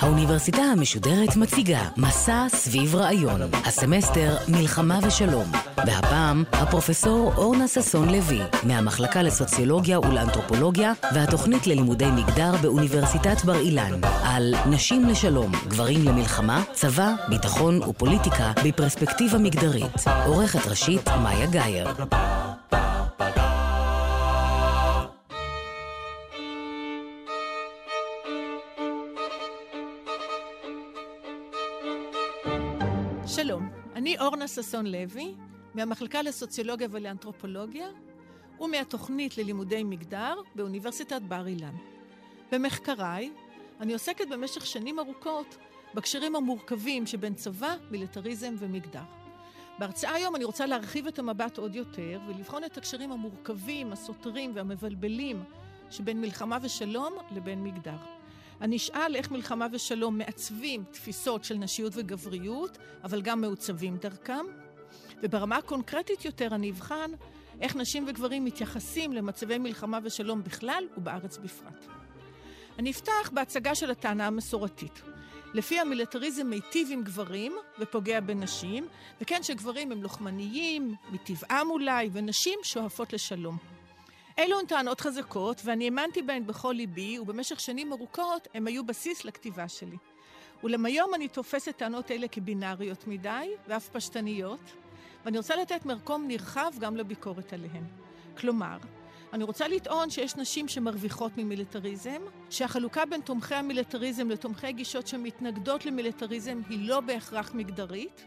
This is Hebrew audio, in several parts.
האוניברסיטה המשודרת מציגה מסע סביב רעיון. הסמסטר מלחמה ושלום. והפעם הפרופסור אורנה ששון לוי, מהמחלקה לסוציולוגיה ולאנתרופולוגיה והתוכנית ללימודי מגדר באוניברסיטת בר אילן. על נשים לשלום, גברים למלחמה, צבא, ביטחון ופוליטיקה בפרספקטיבה מגדרית. עורכת ראשית מאיה גאייר. ששון לוי, מהמחלקה לסוציולוגיה ולאנתרופולוגיה, ומהתוכנית ללימודי מגדר באוניברסיטת בר אילן. במחקריי, אני עוסקת במשך שנים ארוכות בקשרים המורכבים שבין צבא, מיליטריזם ומגדר. בהרצאה היום אני רוצה להרחיב את המבט עוד יותר ולבחון את הקשרים המורכבים, הסותרים והמבלבלים שבין מלחמה ושלום לבין מגדר. אני אשאל איך מלחמה ושלום מעצבים תפיסות של נשיות וגבריות, אבל גם מעוצבים דרכם. וברמה הקונקרטית יותר אני אבחן איך נשים וגברים מתייחסים למצבי מלחמה ושלום בכלל ובארץ בפרט. אני אפתח בהצגה של הטענה המסורתית. לפי המיליטריזם מיטיב עם גברים ופוגע בנשים, וכן שגברים הם לוחמניים, מטבעם אולי, ונשים שואפות לשלום. אלו הן טענות חזקות, ואני האמנתי בהן בכל ליבי, ובמשך שנים ארוכות הם היו בסיס לכתיבה שלי. אולם היום אני תופסת טענות אלה כבינאריות מדי, ואף פשטניות, ואני רוצה לתת מרקום נרחב גם לביקורת עליהן. כלומר, אני רוצה לטעון שיש נשים שמרוויחות ממיליטריזם, שהחלוקה בין תומכי המיליטריזם לתומכי גישות שמתנגדות למיליטריזם היא לא בהכרח מגדרית,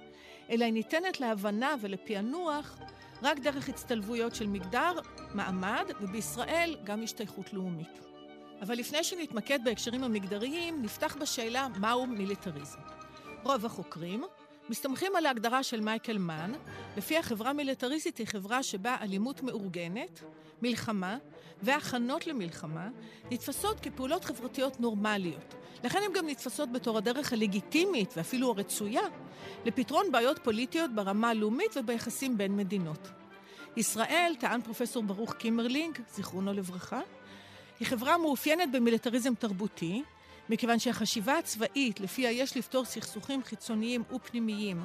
אלא היא ניתנת להבנה ולפענוח רק דרך הצטלבויות של מגדר, מעמד, ובישראל גם השתייכות לאומית. אבל לפני שנתמקד בהקשרים המגדריים, נפתח בשאלה מהו מיליטריזם. רוב החוקרים מסתמכים על ההגדרה של מייקל מן, לפי החברה מיליטריסטית היא חברה שבה אלימות מאורגנת, מלחמה והכנות למלחמה נתפסות כפעולות חברתיות נורמליות. לכן הן גם נתפסות בתור הדרך הלגיטימית ואפילו הרצויה לפתרון בעיות פוליטיות ברמה הלאומית וביחסים בין מדינות. ישראל, טען פרופסור ברוך קימרלינג, זיכרונו לברכה, היא חברה מאופיינת במיליטריזם תרבותי, מכיוון שהחשיבה הצבאית, לפיה יש לפתור סכסוכים חיצוניים ופנימיים,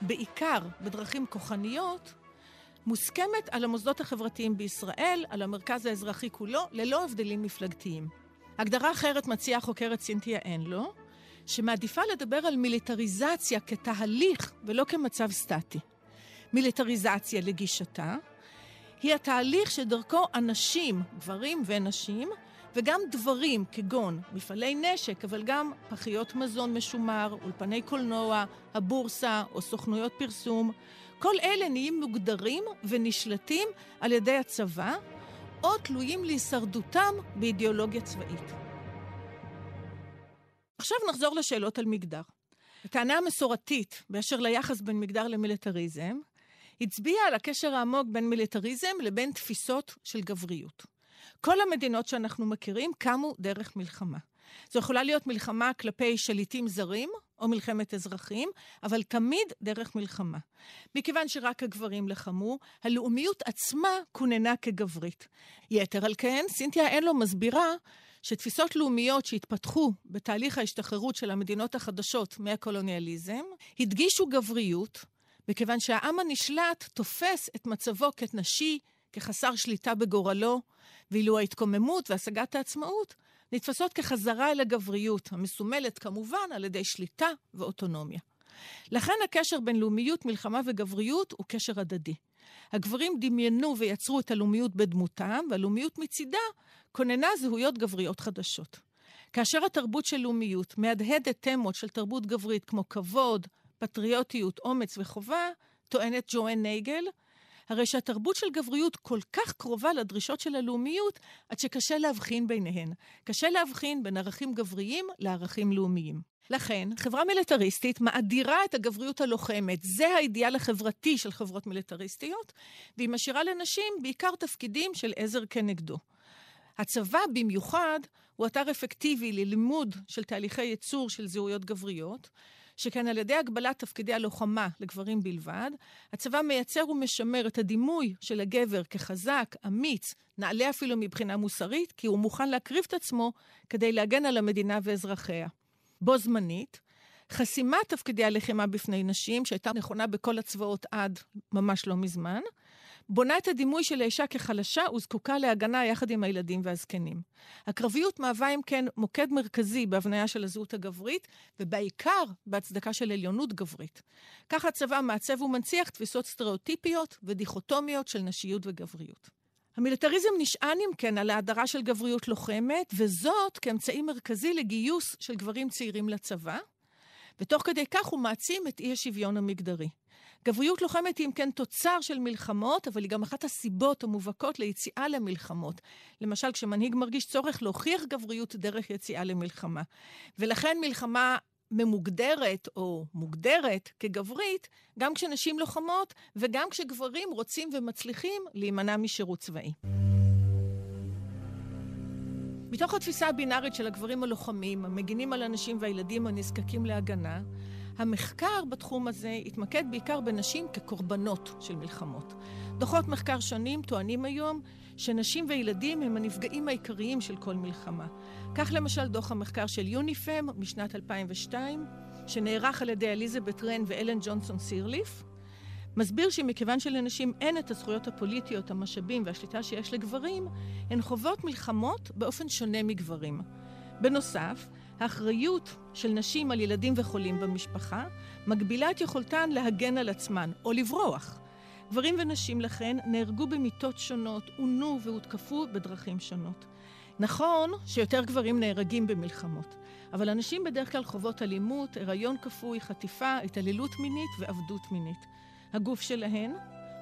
בעיקר בדרכים כוחניות, מוסכמת על המוסדות החברתיים בישראל, על המרכז האזרחי כולו, ללא הבדלים מפלגתיים. הגדרה אחרת מציעה חוקרת סינתיה אנלו, שמעדיפה לדבר על מיליטריזציה כתהליך ולא כמצב סטטי. מיליטריזציה לגישתה היא התהליך שדרכו אנשים, גברים ונשים, וגם דברים כגון מפעלי נשק, אבל גם פחיות מזון משומר, אולפני קולנוע, הבורסה או סוכנויות פרסום, כל אלה נהיים מוגדרים ונשלטים על ידי הצבא, או תלויים להישרדותם באידיאולוגיה צבאית. עכשיו נחזור לשאלות על מגדר. הטענה המסורתית באשר ליחס בין מגדר למיליטריזם, הצביעה על הקשר העמוק בין מיליטריזם לבין תפיסות של גבריות. כל המדינות שאנחנו מכירים קמו דרך מלחמה. זו יכולה להיות מלחמה כלפי שליטים זרים, או מלחמת אזרחים, אבל תמיד דרך מלחמה. מכיוון שרק הגברים לחמו, הלאומיות עצמה כוננה כגברית. יתר על כן, סינתיה אין לו מסבירה שתפיסות לאומיות שהתפתחו בתהליך ההשתחררות של המדינות החדשות מהקולוניאליזם, הדגישו גבריות, מכיוון שהעם הנשלט תופס את מצבו כנשי, כחסר שליטה בגורלו, ואילו ההתקוממות והשגת העצמאות נתפסות כחזרה אל הגבריות, המסומלת כמובן על ידי שליטה ואוטונומיה. לכן הקשר בין לאומיות, מלחמה וגבריות הוא קשר הדדי. הגברים דמיינו ויצרו את הלאומיות בדמותם, והלאומיות מצידה כוננה זהויות גבריות חדשות. כאשר התרבות של לאומיות מהדהדת תמות של תרבות גברית כמו כבוד, פטריוטיות, אומץ וחובה, טוענת ג'ואן נייגל, הרי שהתרבות של גבריות כל כך קרובה לדרישות של הלאומיות, עד שקשה להבחין ביניהן. קשה להבחין בין ערכים גבריים לערכים לאומיים. לכן, חברה מיליטריסטית מאדירה את הגבריות הלוחמת. זה האידיאל החברתי של חברות מיליטריסטיות, והיא משאירה לנשים בעיקר תפקידים של עזר כנגדו. הצבא במיוחד הוא אתר אפקטיבי ללימוד של תהליכי ייצור של זהויות גבריות, שכן על ידי הגבלת תפקידי הלוחמה לגברים בלבד, הצבא מייצר ומשמר את הדימוי של הגבר כחזק, אמיץ, נעלה אפילו מבחינה מוסרית, כי הוא מוכן להקריב את עצמו כדי להגן על המדינה ואזרחיה. בו זמנית, חסימת תפקידי הלחימה בפני נשים, שהייתה נכונה בכל הצבאות עד ממש לא מזמן, בונה את הדימוי של האישה כחלשה וזקוקה להגנה יחד עם הילדים והזקנים. הקרביות מהווה אם כן מוקד מרכזי בהבניה של הזהות הגברית, ובעיקר בהצדקה של עליונות גברית. כך הצבא מעצב ומנציח תפיסות סטריאוטיפיות ודיכוטומיות של נשיות וגבריות. המיליטריזם נשען אם כן על ההדרה של גבריות לוחמת, וזאת כאמצעי מרכזי לגיוס של גברים צעירים לצבא, ותוך כדי כך הוא מעצים את אי השוויון המגדרי. גבריות לוחמת היא אם כן תוצר של מלחמות, אבל היא גם אחת הסיבות המובהקות ליציאה למלחמות. למשל, כשמנהיג מרגיש צורך להוכיח גבריות דרך יציאה למלחמה. ולכן מלחמה ממוגדרת או מוגדרת כגברית, גם כשנשים לוחמות וגם כשגברים רוצים ומצליחים להימנע משירות צבאי. מתוך התפיסה הבינארית של הגברים הלוחמים, המגינים על הנשים והילדים הנזקקים להגנה, המחקר בתחום הזה התמקד בעיקר בנשים כקורבנות של מלחמות. דוחות מחקר שונים טוענים היום שנשים וילדים הם הנפגעים העיקריים של כל מלחמה. כך למשל דוח המחקר של יוניפם משנת 2002, שנערך על ידי אליזבת רן ואלן ג'ונסון סירליף, מסביר שמכיוון שלנשים אין את הזכויות הפוליטיות, המשאבים והשליטה שיש לגברים, הן חוות מלחמות באופן שונה מגברים. בנוסף, האחריות של נשים על ילדים וחולים במשפחה מגבילה את יכולתן להגן על עצמן או לברוח. גברים ונשים לכן נהרגו במיתות שונות, עונו והותקפו בדרכים שונות. נכון שיותר גברים נהרגים במלחמות, אבל הנשים בדרך כלל חוות אלימות, הריון כפוי, חטיפה, התעללות מינית ועבדות מינית. הגוף שלהן,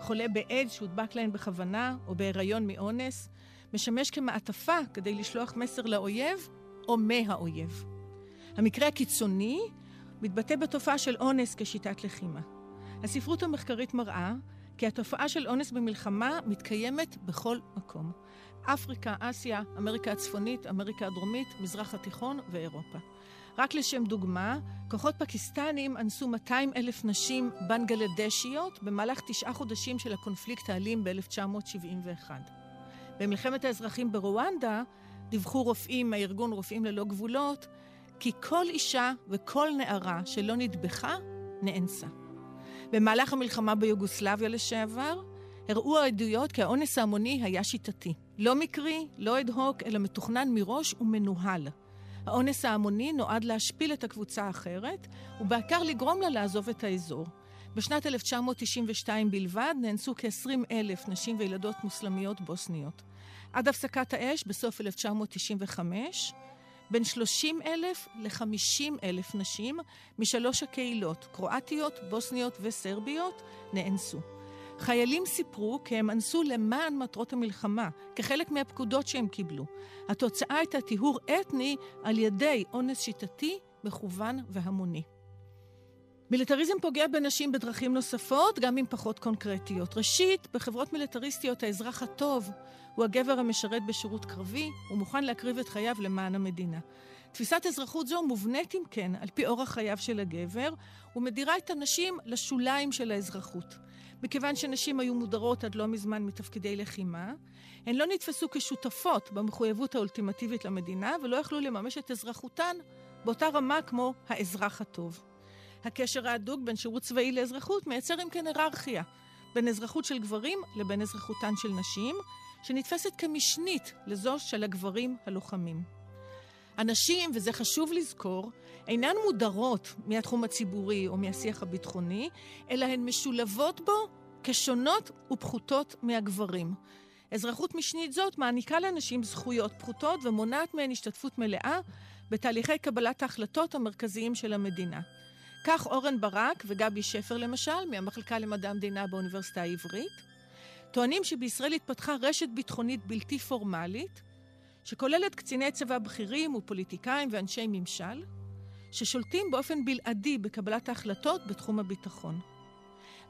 חולה באיידס שהודבק להן בכוונה או בהיריון מאונס, משמש כמעטפה כדי לשלוח מסר לאויב או מהאויב. המקרה הקיצוני מתבטא בתופעה של אונס כשיטת לחימה. הספרות המחקרית מראה כי התופעה של אונס במלחמה מתקיימת בכל מקום. אפריקה, אסיה, אמריקה הצפונית, אמריקה הדרומית, מזרח התיכון ואירופה. רק לשם דוגמה, כוחות פקיסטנים אנסו 200 אלף נשים בנגלדשיות במהלך תשעה חודשים של הקונפליקט האלים ב-1971. במלחמת האזרחים ברואנדה דיווחו רופאים מהארגון רופאים ללא גבולות כי כל אישה וכל נערה שלא נטבחה, נאנסה. במהלך המלחמה ביוגוסלביה לשעבר, הראו העדויות כי האונס ההמוני היה שיטתי. לא מקרי, לא אד-הוק, אלא מתוכנן מראש ומנוהל. האונס ההמוני נועד להשפיל את הקבוצה האחרת, ובעיקר לגרום לה לעזוב את האזור. בשנת 1992 בלבד נאנסו כ-20 אלף נשים וילדות מוסלמיות בוסניות. עד הפסקת האש בסוף 1995, בין 30 אלף ל-50 אלף נשים משלוש הקהילות, קרואטיות, בוסניות וסרביות, נאנסו. חיילים סיפרו כי הם אנסו למען מטרות המלחמה, כחלק מהפקודות שהם קיבלו. התוצאה הייתה טיהור אתני על ידי אונס שיטתי, מכוון והמוני. מיליטריזם פוגע בנשים בדרכים נוספות, גם אם פחות קונקרטיות. ראשית, בחברות מיליטריסטיות האזרח הטוב הוא הגבר המשרת בשירות קרבי, הוא מוכן להקריב את חייו למען המדינה. תפיסת אזרחות זו מובנית, אם כן, על פי אורח חייו של הגבר, ומדירה את הנשים לשוליים של האזרחות. מכיוון שנשים היו מודרות עד לא מזמן מתפקידי לחימה, הן לא נתפסו כשותפות במחויבות האולטימטיבית למדינה, ולא יכלו לממש את אזרחותן באותה רמה כמו האזרח הטוב. הקשר ההדוק בין שירות צבאי לאזרחות מייצר אם כן היררכיה בין אזרחות של גברים לבין אזרחותן של נשים, שנתפסת כמשנית לזו של הגברים הלוחמים. הנשים, וזה חשוב לזכור, אינן מודרות מהתחום הציבורי או מהשיח הביטחוני, אלא הן משולבות בו כשונות ופחותות מהגברים. אזרחות משנית זאת מעניקה לנשים זכויות פחותות ומונעת מהן השתתפות מלאה בתהליכי קבלת ההחלטות המרכזיים של המדינה. כך אורן ברק וגבי שפר למשל, מהמחלקה למדע המדינה באוניברסיטה העברית, טוענים שבישראל התפתחה רשת ביטחונית בלתי פורמלית, שכוללת קציני צבא בכירים ופוליטיקאים ואנשי ממשל, ששולטים באופן בלעדי בקבלת ההחלטות בתחום הביטחון.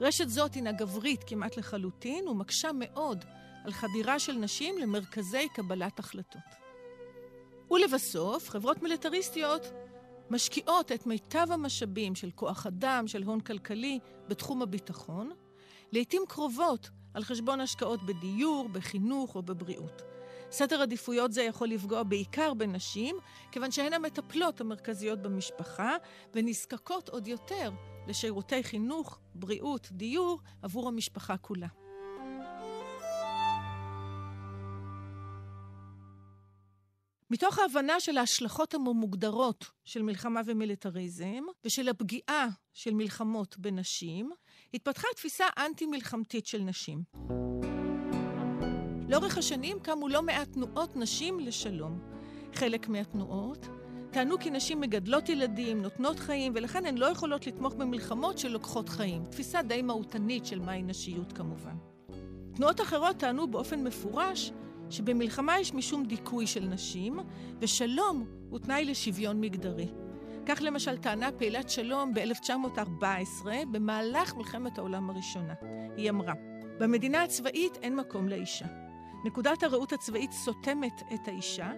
רשת זאת הינה גברית כמעט לחלוטין ומקשה מאוד על חדירה של נשים למרכזי קבלת החלטות. ולבסוף, חברות מיליטריסטיות משקיעות את מיטב המשאבים של כוח אדם, של הון כלכלי, בתחום הביטחון, לעתים קרובות על חשבון השקעות בדיור, בחינוך או בבריאות. סדר עדיפויות זה יכול לפגוע בעיקר בנשים, כיוון שהן המטפלות המרכזיות במשפחה, ונזקקות עוד יותר לשירותי חינוך, בריאות, דיור, עבור המשפחה כולה. מתוך ההבנה של ההשלכות המוגדרות של מלחמה ומיליטריזם, ושל הפגיעה של מלחמות בנשים, התפתחה תפיסה אנטי-מלחמתית של נשים. לאורך השנים קמו לא מעט תנועות נשים לשלום. חלק מהתנועות טענו כי נשים מגדלות ילדים, נותנות חיים, ולכן הן לא יכולות לתמוך במלחמות שלוקחות חיים. תפיסה די מהותנית של מהי נשיות כמובן. תנועות אחרות טענו באופן מפורש שבמלחמה יש משום דיכוי של נשים, ושלום הוא תנאי לשוויון מגדרי. כך למשל טענה פעילת שלום ב-1914 במהלך מלחמת העולם הראשונה. היא אמרה, במדינה הצבאית אין מקום לאישה. נקודת הראות הצבאית סותמת את האישה,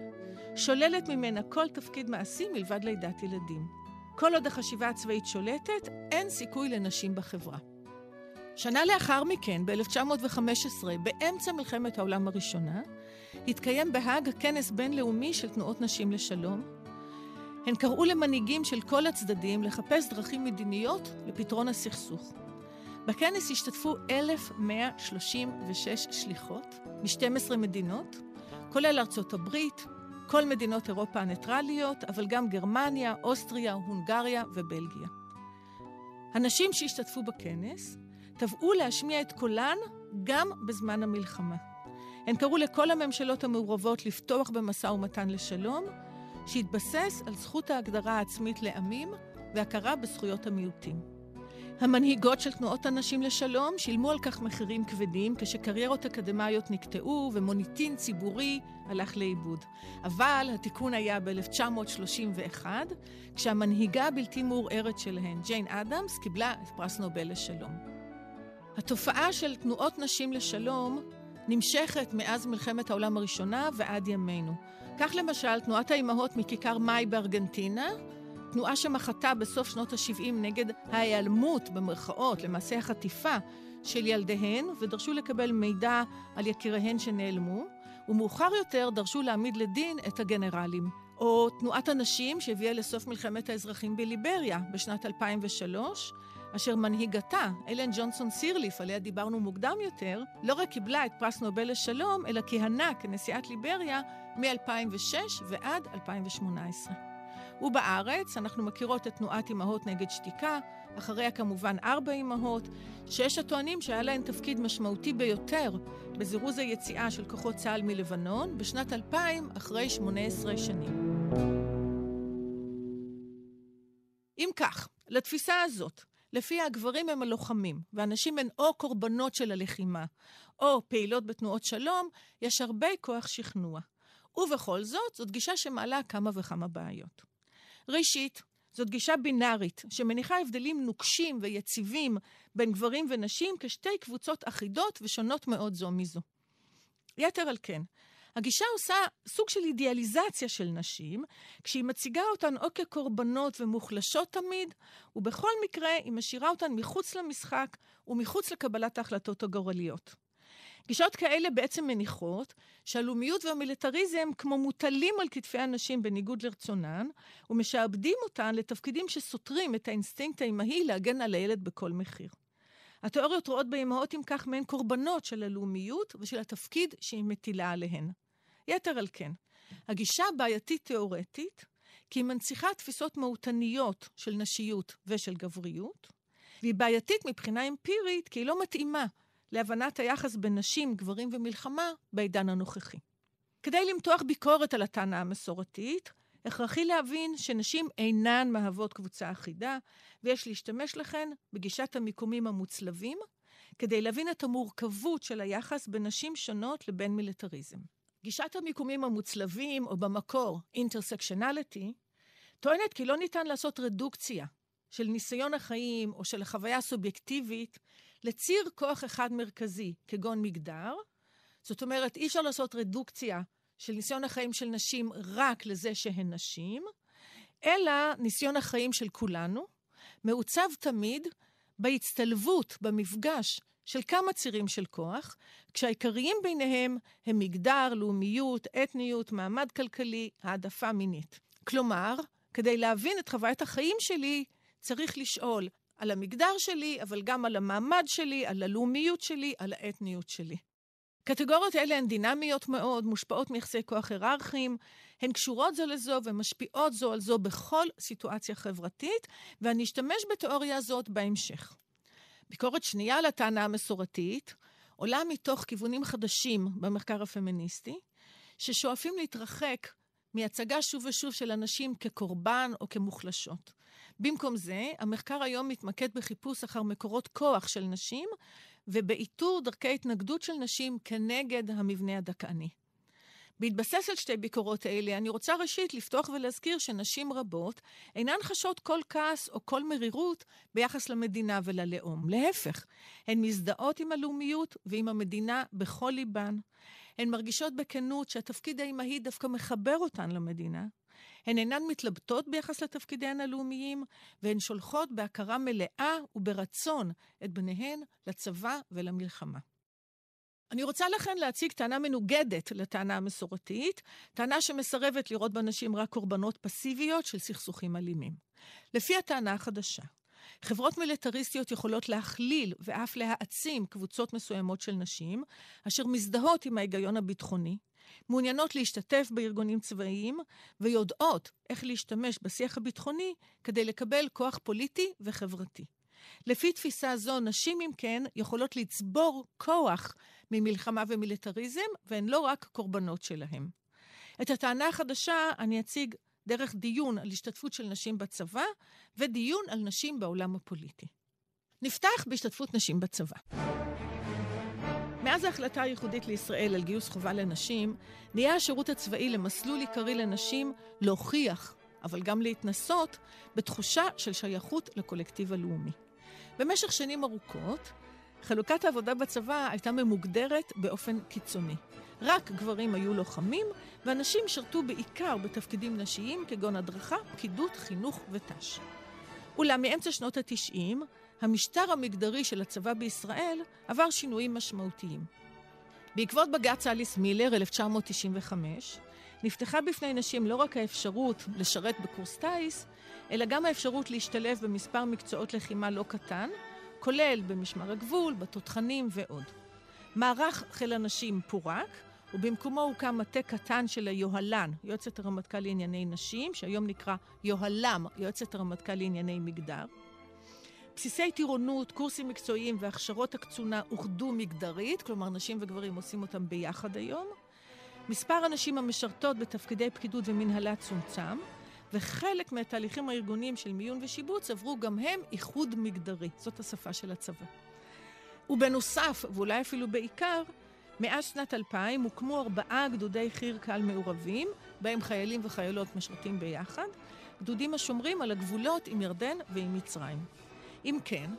שוללת ממנה כל תפקיד מעשי מלבד לידת ילדים. כל עוד החשיבה הצבאית שולטת, אין סיכוי לנשים בחברה. שנה לאחר מכן, ב-1915, באמצע מלחמת העולם הראשונה, התקיים בהאג כנס בינלאומי של תנועות נשים לשלום. הן קראו למנהיגים של כל הצדדים לחפש דרכים מדיניות לפתרון הסכסוך. בכנס השתתפו 1,136 שליחות מ-12 מדינות, כולל ארצות הברית, כל מדינות אירופה הניטרליות, אבל גם גרמניה, אוסטריה, הונגריה ובלגיה. הנשים שהשתתפו בכנס תבעו להשמיע את קולן גם בזמן המלחמה. הן קראו לכל הממשלות המעורבות לפתוח במשא ומתן לשלום, שהתבסס על זכות ההגדרה העצמית לעמים והכרה בזכויות המיעוטים. המנהיגות של תנועות הנשים לשלום שילמו על כך מחירים כבדים כשקריירות אקדמיות נקטעו ומוניטין ציבורי הלך לאיבוד. אבל התיקון היה ב-1931, כשהמנהיגה הבלתי מעורערת שלהן, ג'יין אדמס, קיבלה את פרס נובל לשלום. התופעה של תנועות נשים לשלום נמשכת מאז מלחמת העולם הראשונה ועד ימינו. כך למשל, תנועת האימהות מכיכר מאי בארגנטינה תנועה שמחתה בסוף שנות ה-70 נגד ההיעלמות, במרכאות, למעשה החטיפה של ילדיהן, ודרשו לקבל מידע על יקיריהן שנעלמו, ומאוחר יותר דרשו להעמיד לדין את הגנרלים. או תנועת הנשים שהביאה לסוף מלחמת האזרחים בליבריה בשנת 2003, אשר מנהיגתה, אלן ג'ונסון סירליף, עליה דיברנו מוקדם יותר, לא רק קיבלה את פרס נובל לשלום, אלא כיהנה כנשיאת ליבריה מ-2006 ועד 2018. ובארץ אנחנו מכירות את תנועת אמהות נגד שתיקה, אחריה כמובן ארבע אמהות, שיש הטוענים שהיה להן תפקיד משמעותי ביותר בזירוז היציאה של כוחות צה"ל מלבנון בשנת 2000, אחרי 18 שנים. אם כך, לתפיסה הזאת, לפיה הגברים הם הלוחמים, והנשים הן או קורבנות של הלחימה, או פעילות בתנועות שלום, יש הרבה כוח שכנוע. ובכל זאת, זאת גישה שמעלה כמה וכמה בעיות. ראשית, זאת גישה בינארית, שמניחה הבדלים נוקשים ויציבים בין גברים ונשים כשתי קבוצות אחידות ושונות מאוד זו מזו. יתר על כן, הגישה עושה סוג של אידיאליזציה של נשים, כשהיא מציגה אותן או כקורבנות ומוחלשות תמיד, ובכל מקרה היא משאירה אותן מחוץ למשחק ומחוץ לקבלת ההחלטות הגורליות. גישות כאלה בעצם מניחות שהלאומיות והמיליטריזם כמו מוטלים על כתפי הנשים בניגוד לרצונן, ומשעבדים אותן לתפקידים שסותרים את האינסטינקט האימהי להגן על הילד בכל מחיר. התיאוריות רואות באימהות אם כך מעין קורבנות של הלאומיות ושל התפקיד שהיא מטילה עליהן. יתר על כן, הגישה בעייתית תיאורטית, כי היא מנציחה תפיסות מהותניות של נשיות ושל גבריות, והיא בעייתית מבחינה אמפירית כי היא לא מתאימה להבנת היחס בין נשים, גברים ומלחמה בעידן הנוכחי. כדי למתוח ביקורת על הטענה המסורתית, הכרחי להבין שנשים אינן מהוות קבוצה אחידה, ויש להשתמש לכן בגישת המיקומים המוצלבים, כדי להבין את המורכבות של היחס בין נשים שונות לבין מיליטריזם. גישת המיקומים המוצלבים, או במקור אינטרסקשנליטי, טוענת כי לא ניתן לעשות רדוקציה של ניסיון החיים או של החוויה הסובייקטיבית לציר כוח אחד מרכזי, כגון מגדר. זאת אומרת, אי אפשר לעשות רדוקציה של ניסיון החיים של נשים רק לזה שהן נשים, אלא ניסיון החיים של כולנו, מעוצב תמיד בהצטלבות, במפגש של כמה צירים של כוח, כשהעיקריים ביניהם הם מגדר, לאומיות, אתניות, מעמד כלכלי, העדפה מינית. כלומר, כדי להבין את חוויית החיים שלי, צריך לשאול על המגדר שלי, אבל גם על המעמד שלי, על הלאומיות שלי, על האתניות שלי. קטגוריות אלה הן דינמיות מאוד, מושפעות מיחסי כוח היררכיים, הן קשורות זו לזו ומשפיעות זו על זו בכל סיטואציה חברתית, ואני אשתמש בתיאוריה הזאת בהמשך. ביקורת שנייה על הטענה המסורתית עולה מתוך כיוונים חדשים במחקר הפמיניסטי, ששואפים להתרחק מהצגה שוב ושוב של אנשים כקורבן או כמוחלשות. במקום זה, המחקר היום מתמקד בחיפוש אחר מקורות כוח של נשים ובאיתור דרכי התנגדות של נשים כנגד המבנה הדכאני. בהתבסס על שתי ביקורות אלה, אני רוצה ראשית לפתוח ולהזכיר שנשים רבות אינן חשות כל כעס או כל מרירות ביחס למדינה וללאום. להפך, הן מזדהות עם הלאומיות ועם המדינה בכל ליבן. הן מרגישות בכנות שהתפקיד האימהי דווקא מחבר אותן למדינה. הן אינן מתלבטות ביחס לתפקידיהן הלאומיים, והן שולחות בהכרה מלאה וברצון את בניהן לצבא ולמלחמה. אני רוצה לכן להציג טענה מנוגדת לטענה המסורתית, טענה שמסרבת לראות בנשים רק קורבנות פסיביות של סכסוכים אלימים. לפי הטענה החדשה, חברות מיליטריסטיות יכולות להכליל ואף להעצים קבוצות מסוימות של נשים, אשר מזדהות עם ההיגיון הביטחוני, מעוניינות להשתתף בארגונים צבאיים, ויודעות איך להשתמש בשיח הביטחוני כדי לקבל כוח פוליטי וחברתי. לפי תפיסה זו, נשים, אם כן, יכולות לצבור כוח ממלחמה ומיליטריזם, והן לא רק קורבנות שלהם. את הטענה החדשה אני אציג דרך דיון על השתתפות של נשים בצבא, ודיון על נשים בעולם הפוליטי. נפתח בהשתתפות נשים בצבא. מאז ההחלטה הייחודית לישראל על גיוס חובה לנשים, נהיה השירות הצבאי למסלול עיקרי לנשים להוכיח, אבל גם להתנסות, בתחושה של שייכות לקולקטיב הלאומי. במשך שנים ארוכות, חלוקת העבודה בצבא הייתה ממוגדרת באופן קיצוני. רק גברים היו לוחמים, ואנשים שירתו בעיקר בתפקידים נשיים כגון הדרכה, פקידות, חינוך ות"ש. אולם מאמצע שנות התשעים, המשטר המגדרי של הצבא בישראל עבר שינויים משמעותיים. בעקבות בג"ץ אליס מילר, 1995, נפתחה בפני נשים לא רק האפשרות לשרת בקורס טיס, אלא גם האפשרות להשתלב במספר מקצועות לחימה לא קטן, כולל במשמר הגבול, בתותחנים ועוד. מערך חיל הנשים פורק, ובמקומו הוקם מטה קטן של היוהל"ן, יועצת הרמטכ"ל לענייני נשים, שהיום נקרא יוהל"ם, יועצת הרמטכ"ל לענייני מגדר. בסיסי טירונות, קורסים מקצועיים והכשרות הקצונה אוחדו מגדרית, כלומר נשים וגברים עושים אותם ביחד היום. מספר הנשים המשרתות בתפקידי פקידות ומנהלה צומצם, וחלק מהתהליכים הארגוניים של מיון ושיבוץ עברו גם הם איחוד מגדרי. זאת השפה של הצבא. ובנוסף, ואולי אפילו בעיקר, מאז שנת 2000 הוקמו ארבעה גדודי חי"ר קל מעורבים, בהם חיילים וחיילות משרתים ביחד, גדודים השומרים על הגבולות עם ירדן ועם מצרים. אם כן,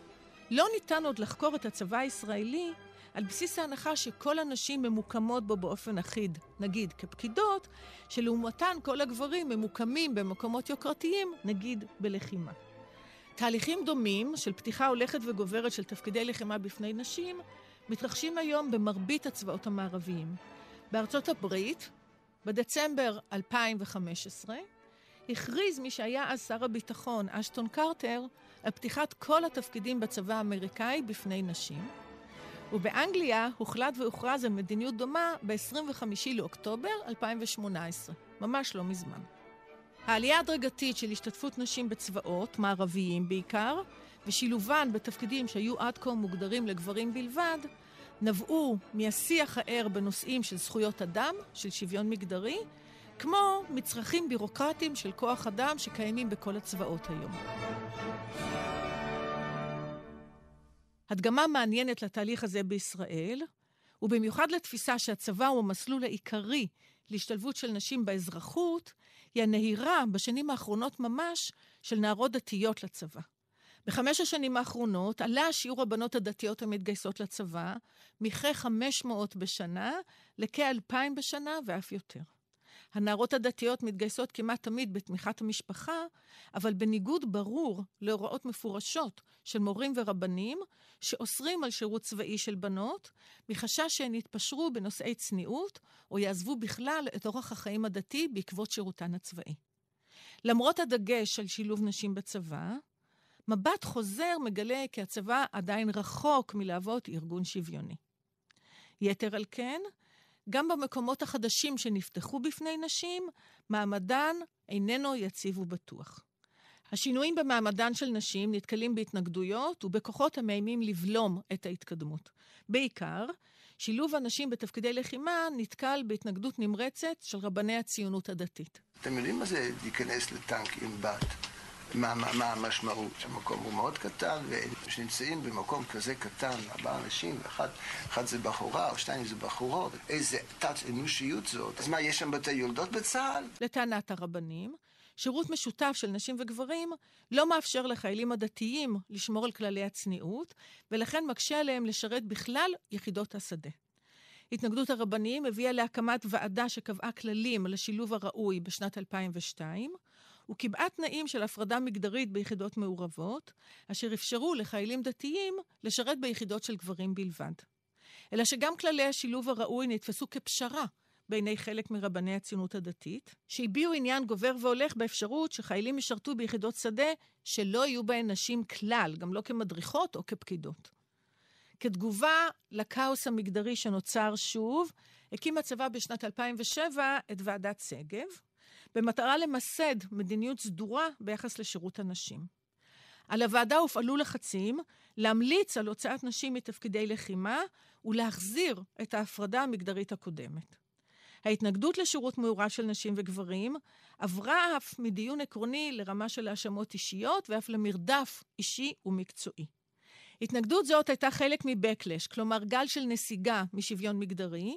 לא ניתן עוד לחקור את הצבא הישראלי על בסיס ההנחה שכל הנשים ממוקמות בו באופן אחיד, נגיד כפקידות, שלעומתן כל הגברים ממוקמים במקומות יוקרתיים, נגיד בלחימה. תהליכים דומים של פתיחה הולכת וגוברת של תפקידי לחימה בפני נשים מתרחשים היום במרבית הצבאות המערביים. בארצות הברית, בדצמבר 2015, הכריז מי שהיה אז שר הביטחון, אשטון קרטר, על פתיחת כל התפקידים בצבא האמריקאי בפני נשים. ובאנגליה הוחלט והוכרז על מדיניות דומה ב-25 לאוקטובר 2018, ממש לא מזמן. העלייה ההדרגתית של השתתפות נשים בצבאות, מערביים בעיקר, ושילובן בתפקידים שהיו עד כה מוגדרים לגברים בלבד, נבעו מהשיח הער בנושאים של זכויות אדם, של שוויון מגדרי, כמו מצרכים בירוקרטיים של כוח אדם שקיימים בכל הצבאות היום. הדגמה מעניינת לתהליך הזה בישראל, ובמיוחד לתפיסה שהצבא הוא המסלול העיקרי להשתלבות של נשים באזרחות, היא הנהירה בשנים האחרונות ממש של נערות דתיות לצבא. בחמש השנים האחרונות עלה שיעור הבנות הדתיות המתגייסות לצבא מכ-500 בשנה לכ-2,000 בשנה ואף יותר. הנערות הדתיות מתגייסות כמעט תמיד בתמיכת המשפחה, אבל בניגוד ברור להוראות מפורשות של מורים ורבנים, שאוסרים על שירות צבאי של בנות, מחשש שהן יתפשרו בנושאי צניעות, או יעזבו בכלל את אורח החיים הדתי בעקבות שירותן הצבאי. למרות הדגש על שילוב נשים בצבא, מבט חוזר מגלה כי הצבא עדיין רחוק מלהוות ארגון שוויוני. יתר על כן, גם במקומות החדשים שנפתחו בפני נשים, מעמדן איננו יציב ובטוח. השינויים במעמדן של נשים נתקלים בהתנגדויות ובכוחות המאיימים לבלום את ההתקדמות. בעיקר, שילוב הנשים בתפקידי לחימה נתקל בהתנגדות נמרצת של רבני הציונות הדתית. אתם יודעים מה זה להיכנס לטנק עם בת? מה, מה, מה המשמעות? המקום הוא מאוד קטן, וכשנמצאים במקום כזה קטן, ארבעה אנשים, ואחד אחד זה בחורה, או שתיים זה בחורות, איזה תת אנושיות זאת. אז מה, יש שם בתי יולדות בצה"ל? לטענת הרבנים, שירות משותף של נשים וגברים לא מאפשר לחיילים הדתיים לשמור על כללי הצניעות, ולכן מקשה עליהם לשרת בכלל יחידות השדה. התנגדות הרבנים הביאה להקמת ועדה שקבעה כללים לשילוב הראוי בשנת 2002, וקיבעה תנאים של הפרדה מגדרית ביחידות מעורבות, אשר אפשרו לחיילים דתיים לשרת ביחידות של גברים בלבד. אלא שגם כללי השילוב הראוי נתפסו כפשרה בעיני חלק מרבני הציונות הדתית, שהביעו עניין גובר והולך באפשרות שחיילים ישרתו ביחידות שדה שלא יהיו בהן נשים כלל, גם לא כמדריכות או כפקידות. כתגובה לכאוס המגדרי שנוצר שוב, הקים הצבא בשנת 2007 את ועדת שגב, במטרה למסד מדיניות סדורה ביחס לשירות הנשים. על הוועדה הופעלו לחצים להמליץ על הוצאת נשים מתפקידי לחימה ולהחזיר את ההפרדה המגדרית הקודמת. ההתנגדות לשירות מעורב של נשים וגברים עברה אף מדיון עקרוני לרמה של האשמות אישיות ואף למרדף אישי ומקצועי. התנגדות זאת הייתה חלק מבקלש, כלומר גל של נסיגה משוויון מגדרי,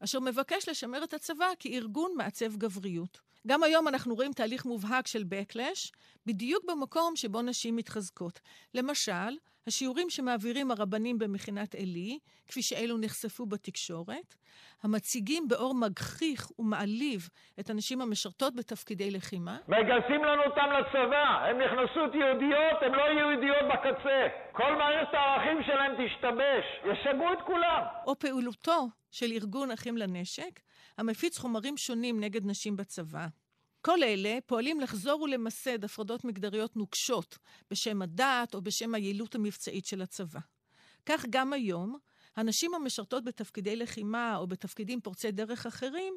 אשר מבקש לשמר את הצבא כארגון מעצב גבריות. גם היום אנחנו רואים תהליך מובהק של backlash, בדיוק במקום שבו נשים מתחזקות. למשל, השיעורים שמעבירים הרבנים במכינת עלי, כפי שאלו נחשפו בתקשורת, המציגים באור מגחיך ומעליב את הנשים המשרתות בתפקידי לחימה. מגייסים לנו אותם לצבא, הם נכנסות יהודיות, הם לא יהודיות בקצה. כל מערכת הערכים שלהם תשתבש, ישגעו את כולם. או פעולותו של ארגון אחים לנשק, המפיץ חומרים שונים נגד נשים בצבא. כל אלה פועלים לחזור ולמסד הפרדות מגדריות נוקשות בשם הדת או בשם היעילות המבצעית של הצבא. כך גם היום, הנשים המשרתות בתפקידי לחימה או בתפקידים פורצי דרך אחרים,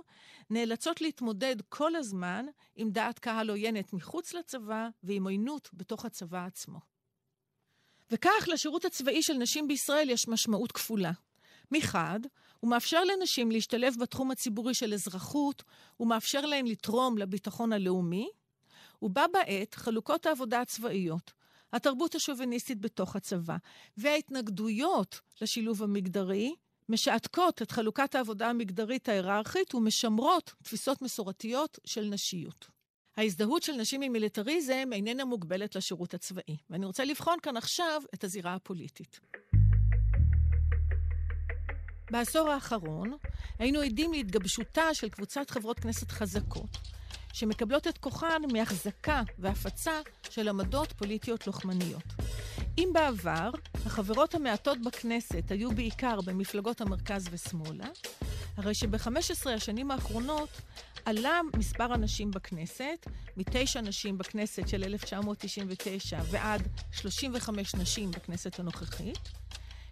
נאלצות להתמודד כל הזמן עם דעת קהל עוינת מחוץ לצבא ועם עוינות בתוך הצבא עצמו. וכך לשירות הצבאי של נשים בישראל יש משמעות כפולה. מחד, הוא מאפשר לנשים להשתלב בתחום הציבורי של אזרחות, הוא מאפשר להן לתרום לביטחון הלאומי, ובה בעת חלוקות העבודה הצבאיות, התרבות השוביניסטית בתוך הצבא, וההתנגדויות לשילוב המגדרי, משעתקות את חלוקת העבודה המגדרית ההיררכית ומשמרות תפיסות מסורתיות של נשיות. ההזדהות של נשים עם מיליטריזם איננה מוגבלת לשירות הצבאי, ואני רוצה לבחון כאן עכשיו את הזירה הפוליטית. בעשור האחרון היינו עדים להתגבשותה של קבוצת חברות כנסת חזקות, שמקבלות את כוחן מהחזקה והפצה של עמדות פוליטיות לוחמניות. אם בעבר החברות המעטות בכנסת היו בעיקר במפלגות המרכז ושמאלה, הרי שב-15 השנים האחרונות עלה מספר הנשים בכנסת, מתשע נשים בכנסת של 1999 ועד 35 נשים בכנסת הנוכחית,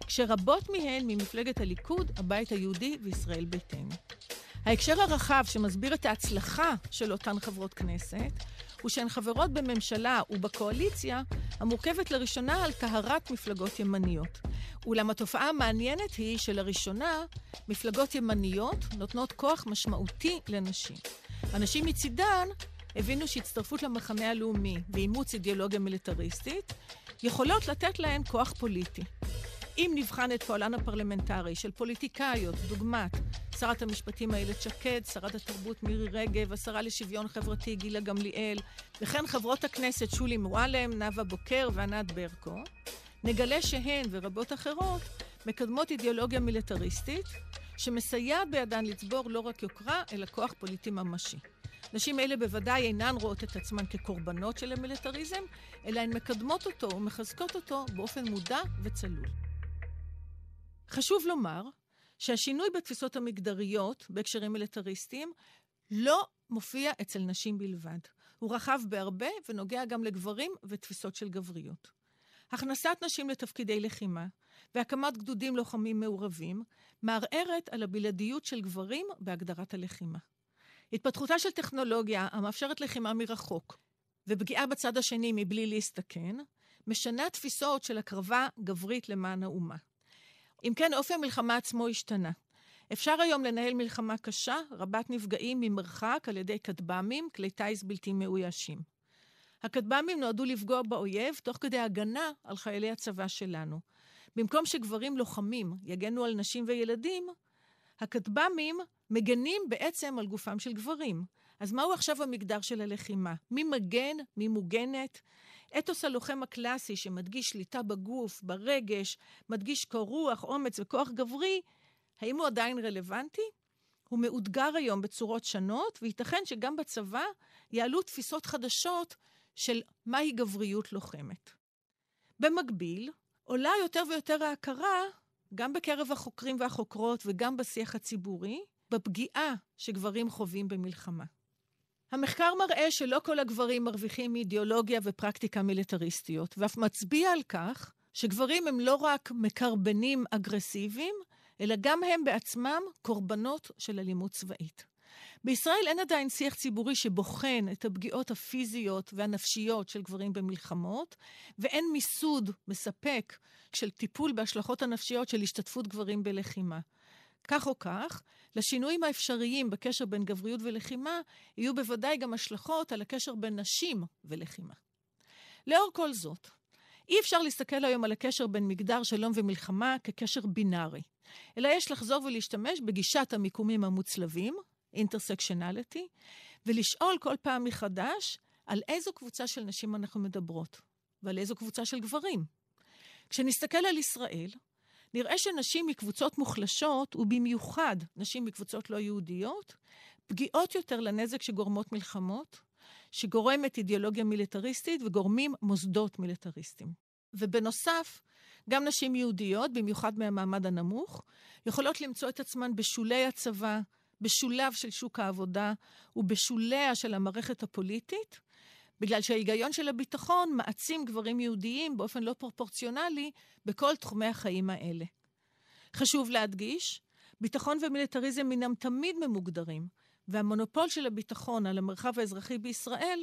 כשרבות מהן ממפלגת הליכוד, הבית היהודי וישראל ביתנו. ההקשר הרחב שמסביר את ההצלחה של אותן חברות כנסת, הוא שהן חברות בממשלה ובקואליציה המורכבת לראשונה על טהרת מפלגות ימניות. אולם התופעה המעניינת היא שלראשונה מפלגות ימניות נותנות כוח משמעותי לנשים. הנשים מצידן הבינו שהצטרפות למחנה הלאומי ואימוץ אידיאולוגיה מיליטריסטית יכולות לתת להן כוח פוליטי. אם נבחן את פועלן הפרלמנטרי של פוליטיקאיות, דוגמת שרת המשפטים איילת שקד, שרת התרבות מירי רגב, השרה לשוויון חברתי גילה גמליאל, וכן חברות הכנסת שולי מועלם, נאוה בוקר וענת ברקו, נגלה שהן ורבות אחרות מקדמות אידיאולוגיה מיליטריסטית, שמסייעת בידן לצבור לא רק יוקרה, אלא כוח פוליטי ממשי. נשים אלה בוודאי אינן רואות את עצמן כקורבנות של המיליטריזם, אלא הן מקדמות אותו ומחזקות אותו באופן מודע וצלול. חשוב לומר שהשינוי בתפיסות המגדריות בהקשרים מיליטריסטיים לא מופיע אצל נשים בלבד. הוא רחב בהרבה ונוגע גם לגברים ותפיסות של גבריות. הכנסת נשים לתפקידי לחימה והקמת גדודים לוחמים מעורבים מערערת על הבלעדיות של גברים בהגדרת הלחימה. התפתחותה של טכנולוגיה המאפשרת לחימה מרחוק ופגיעה בצד השני מבלי להסתכן, משנה תפיסות של הקרבה גברית למען האומה. אם כן, אופי המלחמה עצמו השתנה. אפשר היום לנהל מלחמה קשה, רבת נפגעים ממרחק על ידי כטב"מים, כלי טיס בלתי מאוישים. הכטב"מים נועדו לפגוע באויב תוך כדי הגנה על חיילי הצבא שלנו. במקום שגברים לוחמים יגנו על נשים וילדים, הכטב"מים מגנים בעצם על גופם של גברים. אז מהו עכשיו המגדר של הלחימה? מי מגן? מי מוגנת? אתוס הלוחם הקלאסי שמדגיש שליטה בגוף, ברגש, מדגיש קור רוח, אומץ וכוח גברי, האם הוא עדיין רלוונטי? הוא מאותגר היום בצורות שונות, וייתכן שגם בצבא יעלו תפיסות חדשות של מהי גבריות לוחמת. במקביל, עולה יותר ויותר ההכרה, גם בקרב החוקרים והחוקרות וגם בשיח הציבורי, בפגיעה שגברים חווים במלחמה. המחקר מראה שלא כל הגברים מרוויחים מאידיאולוגיה ופרקטיקה מיליטריסטיות, ואף מצביע על כך שגברים הם לא רק מקרבנים אגרסיביים, אלא גם הם בעצמם קורבנות של אלימות צבאית. בישראל אין עדיין שיח ציבורי שבוחן את הפגיעות הפיזיות והנפשיות של גברים במלחמות, ואין מיסוד מספק של טיפול בהשלכות הנפשיות של השתתפות גברים בלחימה. כך או כך, לשינויים האפשריים בקשר בין גבריות ולחימה, יהיו בוודאי גם השלכות על הקשר בין נשים ולחימה. לאור כל זאת, אי אפשר להסתכל היום על הקשר בין מגדר, שלום ומלחמה כקשר בינארי, אלא יש לחזור ולהשתמש בגישת המיקומים המוצלבים, אינטרסקשנליטי, ולשאול כל פעם מחדש על איזו קבוצה של נשים אנחנו מדברות, ועל איזו קבוצה של גברים. כשנסתכל על ישראל, נראה שנשים מקבוצות מוחלשות, ובמיוחד נשים מקבוצות לא יהודיות, פגיעות יותר לנזק שגורמות מלחמות, שגורמת אידיאולוגיה מיליטריסטית וגורמים מוסדות מיליטריסטיים. ובנוסף, גם נשים יהודיות, במיוחד מהמעמד הנמוך, יכולות למצוא את עצמן בשולי הצבא, בשוליו של שוק העבודה ובשוליה של המערכת הפוליטית, בגלל שההיגיון של הביטחון מעצים גברים יהודיים באופן לא פרופורציונלי בכל תחומי החיים האלה. חשוב להדגיש, ביטחון ומיליטריזם אינם תמיד ממוגדרים, והמונופול של הביטחון על המרחב האזרחי בישראל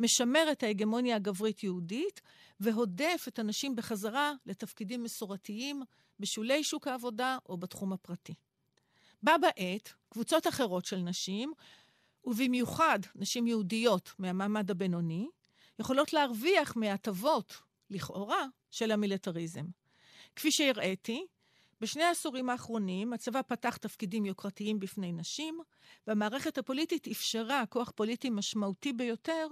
משמר את ההגמוניה הגברית-יהודית והודף את הנשים בחזרה לתפקידים מסורתיים בשולי שוק העבודה או בתחום הפרטי. בה בעת, קבוצות אחרות של נשים, ובמיוחד נשים יהודיות מהמעמד הבינוני, יכולות להרוויח מההטבות, לכאורה, של המיליטריזם. כפי שהראיתי, בשני העשורים האחרונים הצבא פתח תפקידים יוקרתיים בפני נשים, והמערכת הפוליטית אפשרה כוח פוליטי משמעותי ביותר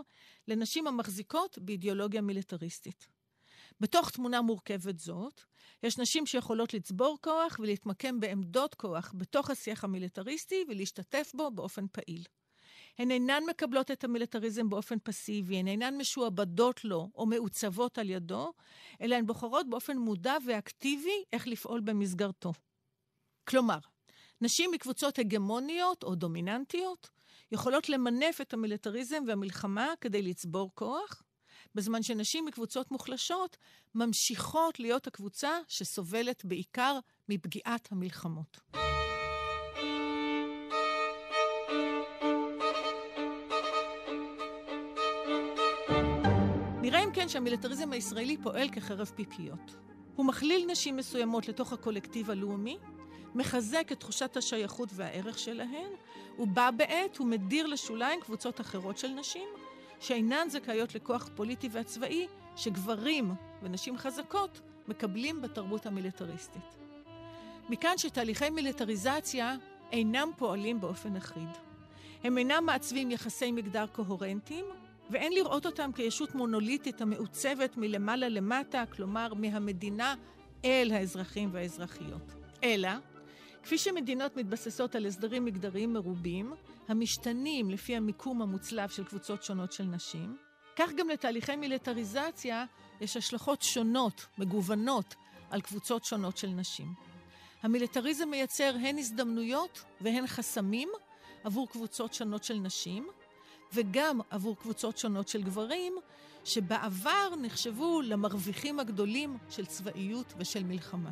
לנשים המחזיקות באידיאולוגיה מיליטריסטית. בתוך תמונה מורכבת זאת, יש נשים שיכולות לצבור כוח ולהתמקם בעמדות כוח בתוך השיח המיליטריסטי ולהשתתף בו באופן פעיל. הן אינן מקבלות את המיליטריזם באופן פסיבי, הן אינן משועבדות לו או מעוצבות על ידו, אלא הן בוחרות באופן מודע ואקטיבי איך לפעול במסגרתו. כלומר, נשים מקבוצות הגמוניות או דומיננטיות יכולות למנף את המיליטריזם והמלחמה כדי לצבור כוח, בזמן שנשים מקבוצות מוחלשות ממשיכות להיות הקבוצה שסובלת בעיקר מפגיעת המלחמות. נראה אם כן שהמיליטריזם הישראלי פועל כחרב פיפיות. הוא מכליל נשים מסוימות לתוך הקולקטיב הלאומי, מחזק את תחושת השייכות והערך שלהן, ובה בעת הוא מדיר לשוליים קבוצות אחרות של נשים, שאינן זכאיות לכוח פוליטי והצבאי שגברים ונשים חזקות מקבלים בתרבות המיליטריסטית. מכאן שתהליכי מיליטריזציה אינם פועלים באופן אחיד. הם אינם מעצבים יחסי מגדר קוהרנטיים, ואין לראות אותם כישות מונוליטית המעוצבת מלמעלה למטה, כלומר מהמדינה אל האזרחים והאזרחיות. אלא כפי שמדינות מתבססות על הסדרים מגדריים מרובים, המשתנים לפי המיקום המוצלב של קבוצות שונות של נשים, כך גם לתהליכי מיליטריזציה יש השלכות שונות, מגוונות, על קבוצות שונות של נשים. המיליטריזם מייצר הן הזדמנויות והן חסמים עבור קבוצות שונות של נשים, וגם עבור קבוצות שונות של גברים, שבעבר נחשבו למרוויחים הגדולים של צבאיות ושל מלחמה.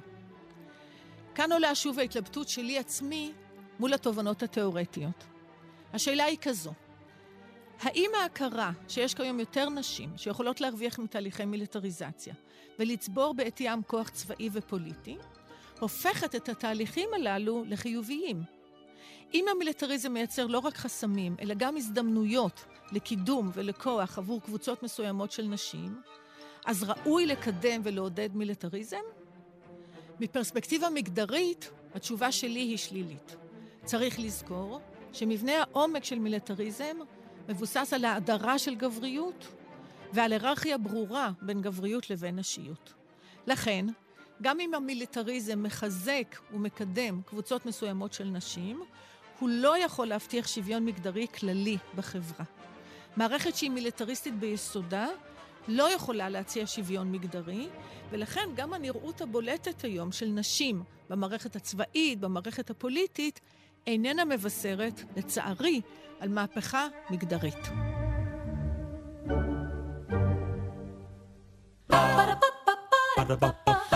כאן עולה שוב ההתלבטות שלי עצמי מול התובנות התיאורטיות. השאלה היא כזו, האם ההכרה שיש כיום יותר נשים שיכולות להרוויח מתהליכי מיליטריזציה ולצבור בעטיים כוח צבאי ופוליטי, הופכת את התהליכים הללו לחיוביים? אם המיליטריזם מייצר לא רק חסמים, אלא גם הזדמנויות לקידום ולכוח עבור קבוצות מסוימות של נשים, אז ראוי לקדם ולעודד מיליטריזם? מפרספקטיבה מגדרית, התשובה שלי היא שלילית. צריך לזכור שמבנה העומק של מיליטריזם מבוסס על האדרה של גבריות ועל היררכיה ברורה בין גבריות לבין נשיות. לכן, גם אם המיליטריזם מחזק ומקדם קבוצות מסוימות של נשים, הוא לא יכול להבטיח שוויון מגדרי כללי בחברה. מערכת שהיא מיליטריסטית ביסודה לא יכולה להציע שוויון מגדרי, ולכן גם הנראות הבולטת היום של נשים במערכת הצבאית, במערכת הפוליטית, איננה מבשרת, לצערי, על מהפכה מגדרית.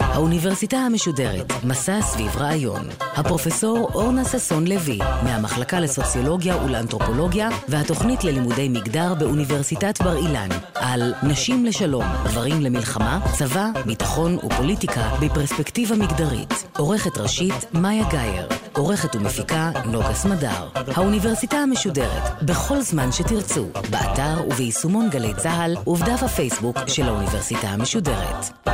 האוניברסיטה המשודרת, מסע סביב רעיון. הפרופסור אורנה ששון לוי, מהמחלקה לסוציולוגיה ולאנתרופולוגיה, והתוכנית ללימודי מגדר באוניברסיטת בר אילן, על נשים לשלום, גברים למלחמה, צבא, ביטחון ופוליטיקה בפרספקטיבה מגדרית. עורכת ראשית, מאיה גאייר. עורכת ומפיקה, נוגה סמדר. האוניברסיטה המשודרת, בכל זמן שתרצו, באתר וביישומון גלי צה"ל ובדף הפייסבוק של האוניברסיטה המשודרת.